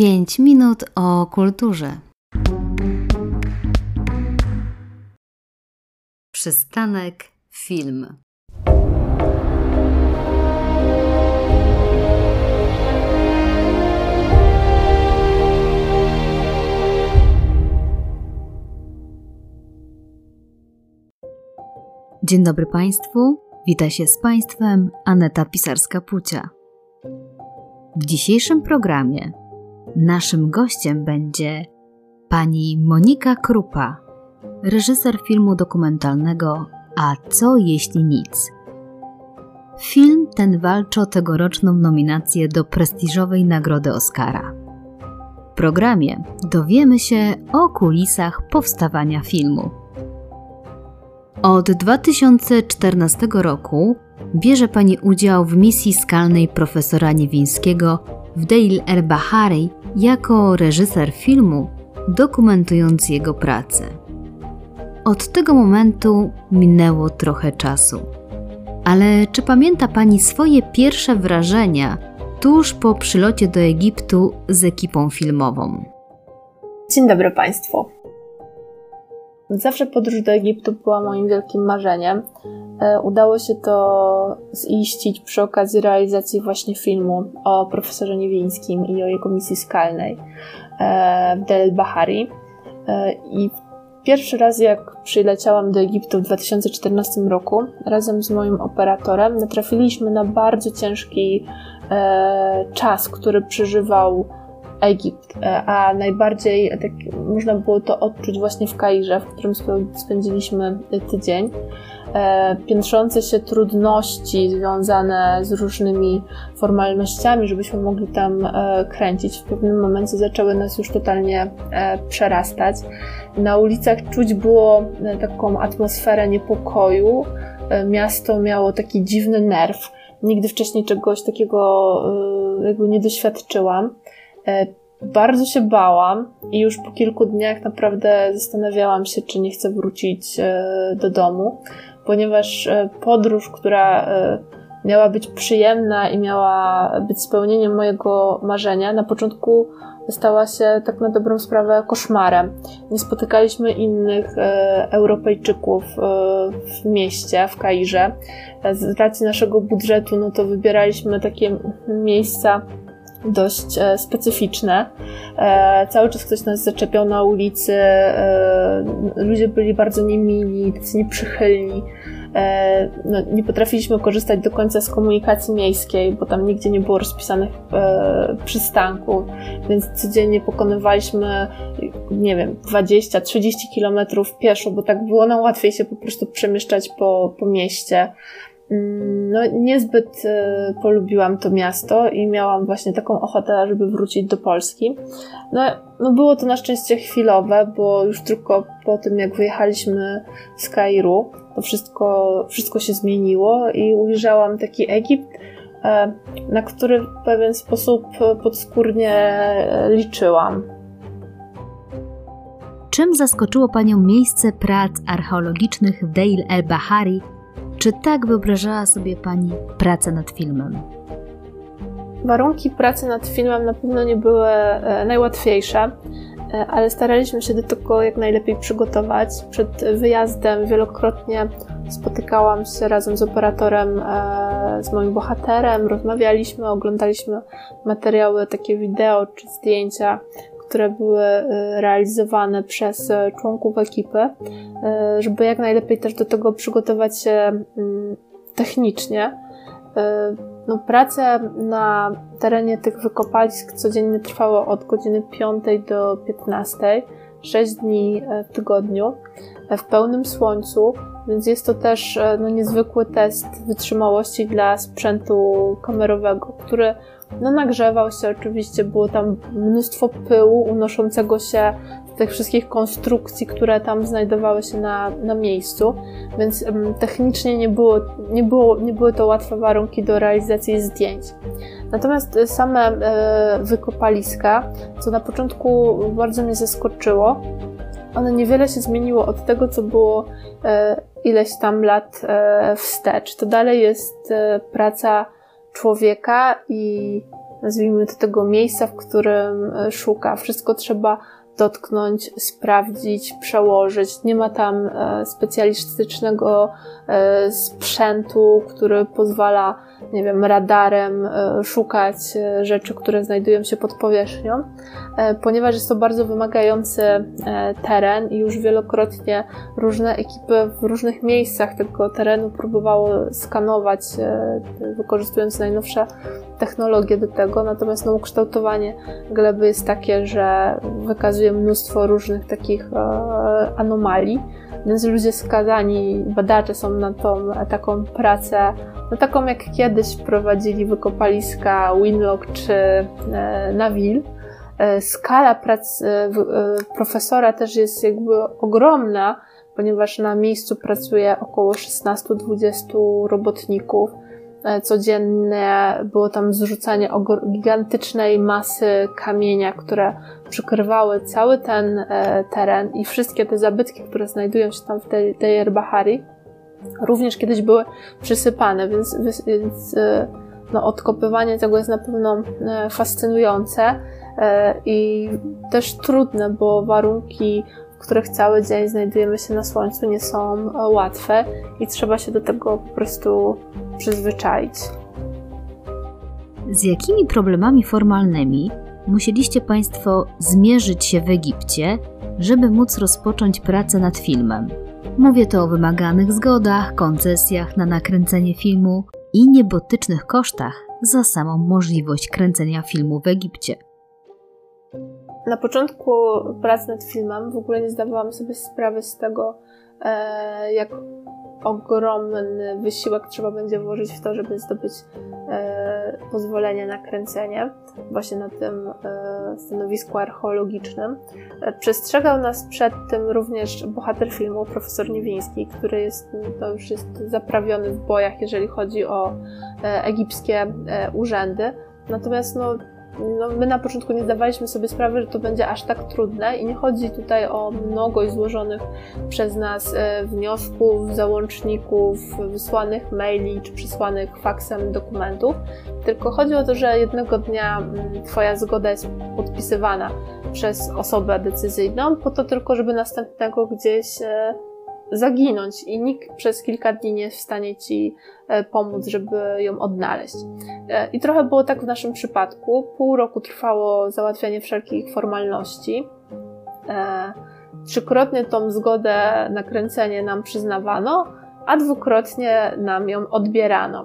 5 minut o kulturze. Przystanek film. Dzień dobry Państwu. Wita się z Państwem Aneta Pisarska-Pucia. W dzisiejszym programie naszym gościem będzie pani Monika Krupa, reżyser filmu dokumentalnego A co jeśli nic? Film ten walczy o tegoroczną nominację do prestiżowej nagrody Oscara. W programie dowiemy się o kulisach powstawania filmu. Od 2014 roku bierze Pani udział w misji skalnej profesora Niewińskiego w Deil El Bahari jako reżyser filmu, dokumentując jego pracę. Od tego momentu minęło trochę czasu. Ale czy pamięta Pani swoje pierwsze wrażenia tuż po przylocie do Egiptu z ekipą filmową? Dzień dobry Państwu. Zawsze podróż do Egiptu była moim wielkim marzeniem. E, udało się to ziścić przy okazji realizacji właśnie filmu o profesorze Niewińskim i o jego misji skalnej e, w Del Bahari. E, I pierwszy raz, jak przyleciałam do Egiptu w 2014 roku, razem z moim operatorem, natrafiliśmy na bardzo ciężki czas, który przeżywał Egipt, e, a najbardziej tak, można było to odczuć właśnie w Kairze, w którym spędziliśmy tydzień. E, piętrzące się trudności związane z różnymi formalnościami, żebyśmy mogli tam e, kręcić, w pewnym momencie zaczęły nas już totalnie przerastać. Na ulicach czuć było taką atmosferę niepokoju. Miasto miało taki dziwny nerw. Nigdy wcześniej czegoś takiego jakby nie doświadczyłam. E, bardzo się bałam i już po kilku dniach naprawdę zastanawiałam się, czy nie chcę wrócić e, do domu, ponieważ e, podróż, która miała być przyjemna i miała być spełnieniem mojego marzenia, na początku stała się tak na dobrą sprawę koszmarem. Nie spotykaliśmy innych Europejczyków w mieście, w Kairze. Z racji naszego budżetu, no to wybieraliśmy takie miejsca, dość e, specyficzne. E, cały czas ktoś nas zaczepiał na ulicy, e, ludzie byli bardzo niemili, tacy nieprzychylni. No, nie potrafiliśmy korzystać do końca z komunikacji miejskiej, bo tam nigdzie nie było rozpisanych przystanków, więc codziennie pokonywaliśmy, nie wiem, 20-30 kilometrów pieszo, bo tak było nam łatwiej się po prostu przemieszczać po, po mieście. No, niezbyt e, polubiłam to miasto i miałam właśnie taką ochotę, żeby wrócić do Polski. No, no było to na szczęście chwilowe, bo już tylko po tym, jak wyjechaliśmy z Kairu, to wszystko, wszystko się zmieniło i ujrzałam taki Egipt, e, na który w pewien sposób podskórnie liczyłam. Czym zaskoczyło Panią miejsce prac archeologicznych w Deir el-Bahari czy tak wyobrażała sobie Pani pracę nad filmem? Warunki pracy nad filmem na pewno nie były e, najłatwiejsze, e, ale staraliśmy się do tego jak najlepiej przygotować. Przed wyjazdem wielokrotnie spotykałam się razem z operatorem, e, z moim bohaterem, rozmawialiśmy, oglądaliśmy materiały, takie wideo czy zdjęcia, które były y, realizowane przez y, członków ekipy, y, żeby jak najlepiej też do tego przygotować się mm, technicznie. No, prace na terenie tych wykopalisk codziennie trwały od godziny 5 do 15, 6 dni w tygodniu, w pełnym słońcu, więc jest to też no, niezwykły test wytrzymałości dla sprzętu kamerowego, który no nagrzewał się oczywiście, było tam mnóstwo pyłu unoszącego się z tych wszystkich konstrukcji, które tam znajdowały się na, na miejscu, więc um, technicznie nie, było, nie, było, nie były to łatwe warunki do realizacji zdjęć. Natomiast same e, wykopaliska, co na początku bardzo mnie zaskoczyło, one niewiele się zmieniło od tego, co było e, ileś tam lat e, wstecz. To dalej jest e, praca człowieka i nazwijmy to, tego miejsca, w którym szuka. Wszystko trzeba dotknąć, sprawdzić, przełożyć. Nie ma tam e, specjalistycznego e, sprzętu, który pozwala, nie wiem, radarem e, szukać rzeczy, które znajdują się pod powierzchnią, ponieważ jest to bardzo wymagający teren i już wielokrotnie różne ekipy w różnych miejscach tego terenu próbowało skanować, wykorzystując najnowsze technologie do tego, natomiast no, ukształtowanie gleby jest takie, że wykazuje mnóstwo różnych takich e, anomalii, więc ludzie skazani, badacze są na tą taką pracę, no taką jak kiedyś prowadzili wykopaliska Winlock czy e, Naville. E, skala prac profesora też jest jakby ogromna, ponieważ na miejscu pracuje około 16-20 robotników E, codziennie było tam zrzucanie gigantycznej masy kamienia, które przykrywały cały ten e, teren i wszystkie te zabytki, które znajdują się tam w tej, tej Bahari, również kiedyś były przysypane, więc, więc e, no, odkopywanie tego jest na pewno fascynujące i też trudne, bo warunki których cały dzień znajdujemy się na słońcu, nie są e, łatwe i trzeba się do tego po prostu przyzwyczaić. Z jakimi problemami formalnymi musieliście Państwo zmierzyć się w Egipcie, żeby móc rozpocząć pracę nad filmem? Mówię to o wymaganych zgodach, koncesjach na nakręcenie filmu i niebotycznych kosztach za samą możliwość kręcenia filmu w Egipcie. Na początku pracy nad filmem w ogóle nie zdawałam sobie sprawy z tego, e, jak ogromny wysiłek trzeba będzie włożyć w to, żeby zdobyć e, pozwolenie na kręcenie właśnie na tym e, stanowisku archeologicznym. Przestrzegał nas przed tym również bohater filmu, profesor Niewiński, który jest, to już jest zaprawiony w bojach, jeżeli chodzi o egipskie urzędy. Natomiast no, no, my na początku nie zdawaliśmy sobie sprawy, że to będzie aż tak trudne i nie chodzi tutaj o mnogość złożonych przez nas e, wniosków, załączników, wysłanych maili czy przysłanych faksem dokumentów, tylko chodzi o to, że jednego dnia mm, Twoja zgoda jest podpisywana przez osobę decyzyjną, po to tylko, żeby następnego gdzieś e, zaginąć i nikt przez kilka dni nie jest w stanie ci e, pomóc, żeby ją odnaleźć. E, I trochę było tak w naszym przypadku. Pół roku trwało załatwianie wszelkich formalności. E, trzykrotnie tą zgodę na kręcenie nam przyznawano, a dwukrotnie nam ją odbierano.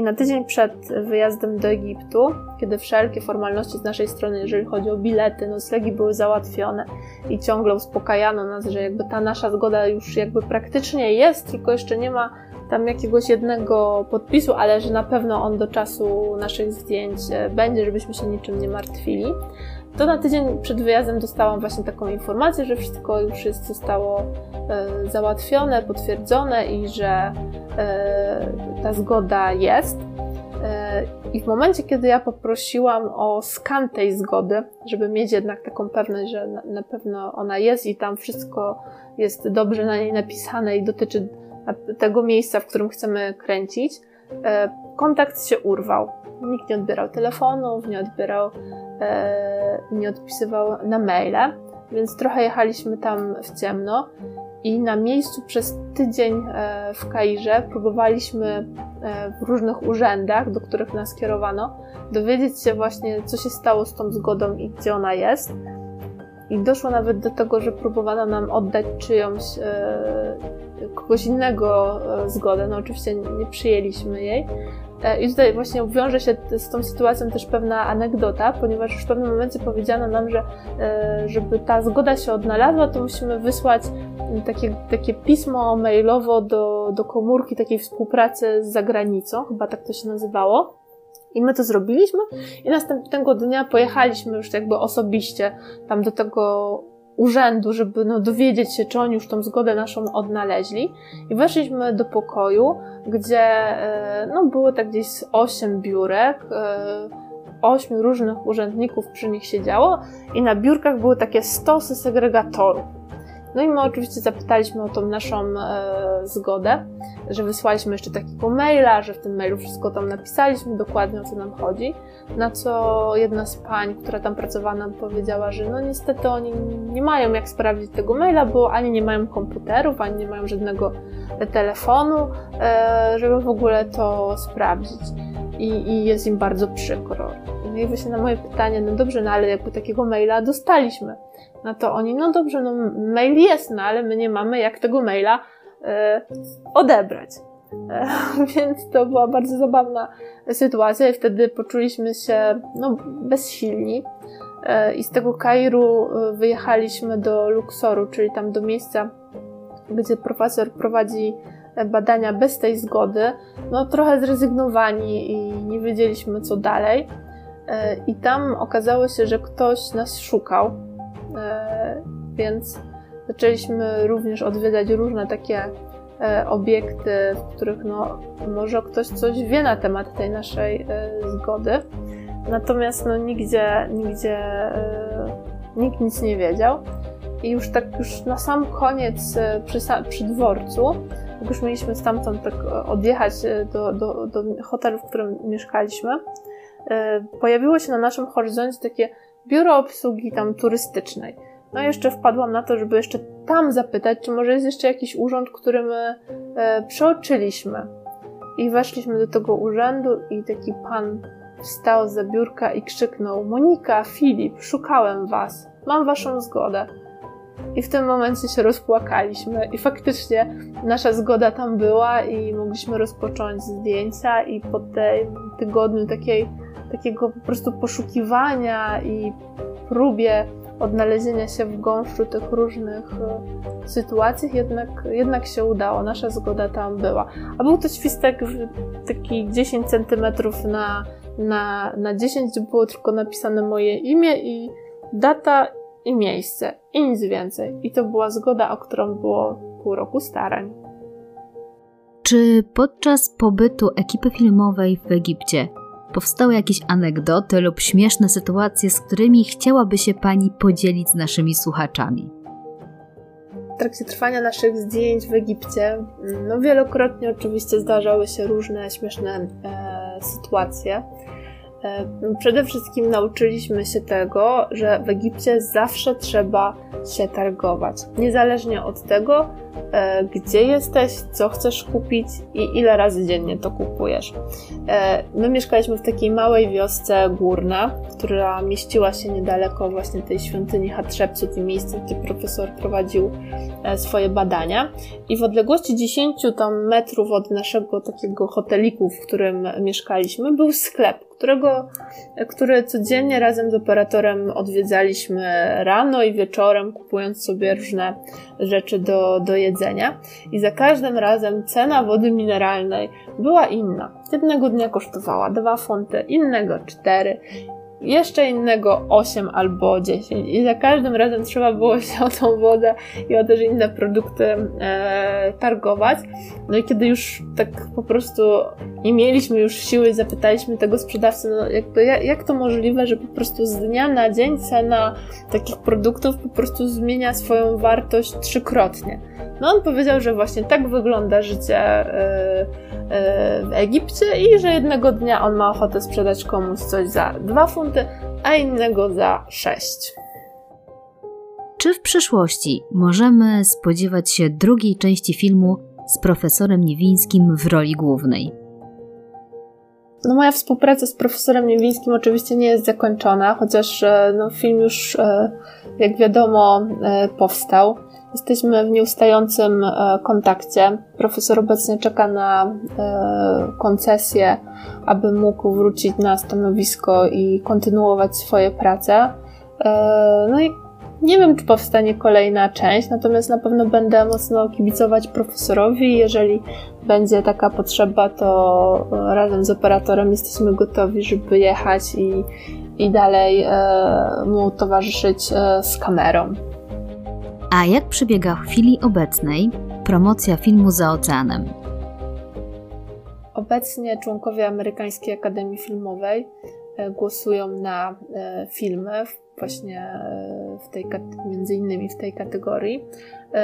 I na tydzień przed wyjazdem do Egiptu, kiedy wszelkie formalności z naszej strony, jeżeli chodzi o bilety, noclegi były załatwione i ciągle uspokajano nas, że jakby ta nasza zgoda już jakby praktycznie jest, tylko jeszcze nie ma tam jakiegoś jednego podpisu, ale że na pewno on do czasu naszych zdjęć będzie, żebyśmy się niczym nie martwili to na tydzień przed wyjazdem dostałam właśnie taką informację, że wszystko już jest, zostało e, załatwione, potwierdzone i że e, ta zgoda jest. E, I w momencie, kiedy ja poprosiłam o skan tej zgody, żeby mieć jednak taką pewność, że na, na pewno ona jest i tam wszystko jest dobrze na niej napisane i dotyczy tego miejsca, w którym chcemy kręcić, kontakt się urwał. Nikt nie odbierał telefonów, nie odbierał E, nie odpisywał na maile, więc trochę jechaliśmy tam w ciemno i na miejscu przez tydzień e, w Kairze próbowaliśmy e, w różnych urzędach, do których nas kierowano, dowiedzieć się właśnie, co się stało z tą zgodą i gdzie ona jest. I doszło nawet do tego, że próbowano nam oddać czyjąś, kogoś innego zgodę. No oczywiście nie przyjęliśmy jej, E, I tutaj właśnie wiąże się z tą sytuacją też pewna anegdota, ponieważ już w pewnym momencie powiedziano nam, że e, żeby ta zgoda się odnalazła, to musimy wysłać takie, takie pismo mailowo do, do komórki takiej współpracy z zagranicą, chyba tak to się nazywało. I my to zrobiliśmy i następnego dnia pojechaliśmy już jakby osobiście tam do tego urzędu, żeby no, dowiedzieć się, czy oni już tą zgodę naszą odnaleźli. I weszliśmy do pokoju, gdzie e, no, było tak gdzieś osiem biurek, e, ośmiu różnych urzędników przy nich siedziało i na biurkach były takie stosy segregatorów. No i my oczywiście zapytaliśmy o tą naszą e, zgodę, że wysłaliśmy jeszcze takiego maila, że w tym mailu wszystko tam napisaliśmy, dokładnie o co nam chodzi. Na co jedna z pań, która tam pracowała, nam powiedziała, że no niestety oni nie mają jak sprawdzić tego maila, bo ani nie mają komputerów, ani nie mają żadnego telefonu, e, żeby w ogóle to sprawdzić. I, I jest im bardzo przykro. No i właśnie na moje pytanie, no dobrze, no ale jakby takiego maila dostaliśmy no to oni, no dobrze, no mail jest, no ale my nie mamy jak tego maila e, odebrać. E, więc to była bardzo zabawna sytuacja i wtedy poczuliśmy się no, bezsilni. E, I z tego Kairu wyjechaliśmy do Luxoru, czyli tam do miejsca, gdzie profesor prowadzi badania bez tej zgody. No trochę zrezygnowani i nie wiedzieliśmy co dalej. E, I tam okazało się, że ktoś nas szukał E, więc zaczęliśmy również odwiedzać różne takie e, obiekty, w których no, może ktoś coś wie na temat tej naszej zgody. Natomiast no, nigdzie, nigdzie nikt nic nie wiedział. I już tak już na sam koniec przy, przy dworcu, jak już mieliśmy stamtąd tak odjechać do, do, do hotelu, w którym mieszkaliśmy, pojawiło się na naszym horyzoncie takie biuro obsługi tam turystycznej. No jeszcze wpadłam na to, żeby jeszcze tam zapytać, czy może jest jeszcze jakiś urząd, który my e, przeoczyliśmy. I weszliśmy do tego urzędu i taki pan wstał za biurka i krzyknął Monika, Filip, szukałem was. Mam waszą zgodę. I w tym momencie się rozpłakaliśmy i faktycznie nasza zgoda tam była i mogliśmy rozpocząć zdjęcia i po tym tygodniu takiej takiego po prostu poszukiwania i próbie odnalezienia się w gąszczu tych różnych e, sytuacji, jednak, jednak się udało. Nasza zgoda tam była. A był to świstek taki 10 centymetrów na, na, na 10, gdzie było tylko napisane moje imię i data i miejsce. I nic więcej. I to była zgoda, o którą było pół roku starań. Czy podczas pobytu ekipy filmowej w Egipcie powstały jakieś anegdoty lub śmieszne sytuacje, z którymi chciałaby się Pani podzielić z naszymi słuchaczami? W trakcie trwania naszych zdjęć w Egipcie, no wielokrotnie oczywiście zdarzały się różne śmieszne e, sytuacje. E, przede wszystkim nauczyliśmy się tego, że w Egipcie zawsze trzeba się targować. Niezależnie od tego, e, gdzie jesteś, co chcesz kupić i ile razy dziennie to kupujesz. E, my mieszkaliśmy w takiej małej wiosce górna, która mieściła się niedaleko właśnie tej świątyni Hatshepsut i miejsca, gdzie profesor prowadził swoje badania. I w odległości 10 tam metrów od naszego takiego hoteliku, w którym mieszkaliśmy, był sklep, którego, który codziennie razem z operatorem odwiedzaliśmy rano i wieczorem, kupując sobie różne rzeczy do, do jedzenia. I za każdym razem cena wody mineralnej była inna. Jednego dnia kosztowała 2 funty, innego 4 jeszcze innego 8 albo 10 i za każdym razem trzeba było się o tą wodę i o też inne produkty e, targować. No i kiedy już tak po prostu nie mieliśmy już siły, zapytaliśmy tego sprzedawcy, no jak, jak to możliwe, że po prostu z dnia na dzień cena takich produktów po prostu zmienia swoją wartość trzykrotnie. No on powiedział, że właśnie tak wygląda życie e, Egipcie i że jednego dnia on ma ochotę sprzedać komuś coś za 2 funty, a innego za 6. Czy w przyszłości możemy spodziewać się drugiej części filmu z profesorem Niewińskim w roli głównej? No moja współpraca z profesorem Niewińskim oczywiście nie jest zakończona, chociaż e, no, film już, jak wiadomo, powstał. Jesteśmy w nieustającym e, kontakcie. Profesor obecnie czeka na e, koncesję, aby mógł wrócić na stanowisko i kontynuować swoje prace. E, no i nie wiem, czy powstanie kolejna część, natomiast na pewno będę mocno kibicować profesorowi. Jeżeli będzie taka potrzeba, to razem z operatorem jesteśmy gotowi, żeby jechać i, i dalej mu towarzyszyć z kamerą. A jak przebiega w chwili obecnej promocja filmu za oceanem? Obecnie członkowie Amerykańskiej Akademii Filmowej e, głosują na e, filmy właśnie e, w tej, między innymi w tej kategorii.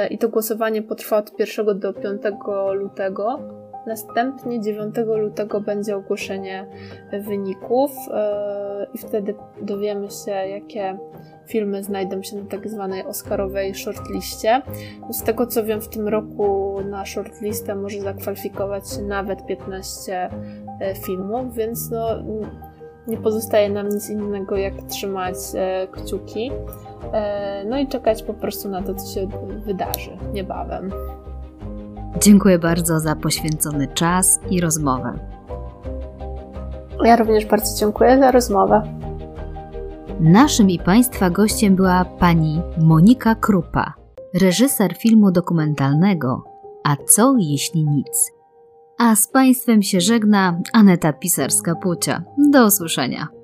i to głosowanie potrwa od 1 do 5 lutego. Następnie 9 lutego będzie ogłoszenie wyników i wtedy dowiemy się, jakie filmy znajdą się na tak zwanej Oscarowej shortliście. Z tego co wiem, w tym roku na shortlistę może zakwalifikować się nawet 15 e, filmów, więc no, nie pozostaje nam nic innego jak trzymać e, kciuki. E, no i czekać po prostu na to, co się wydarzy niebawem. Dziękuję bardzo za poświęcony czas i rozmowę. Ja również bardzo dziękuję za rozmowę. Naszym i Państwa gościem była pani Monika Krupa, reżyser filmu dokumentalnego A co jeśli nic? A z Państwem się żegna Aneta Pisarska-Pucia. Do usłyszenia.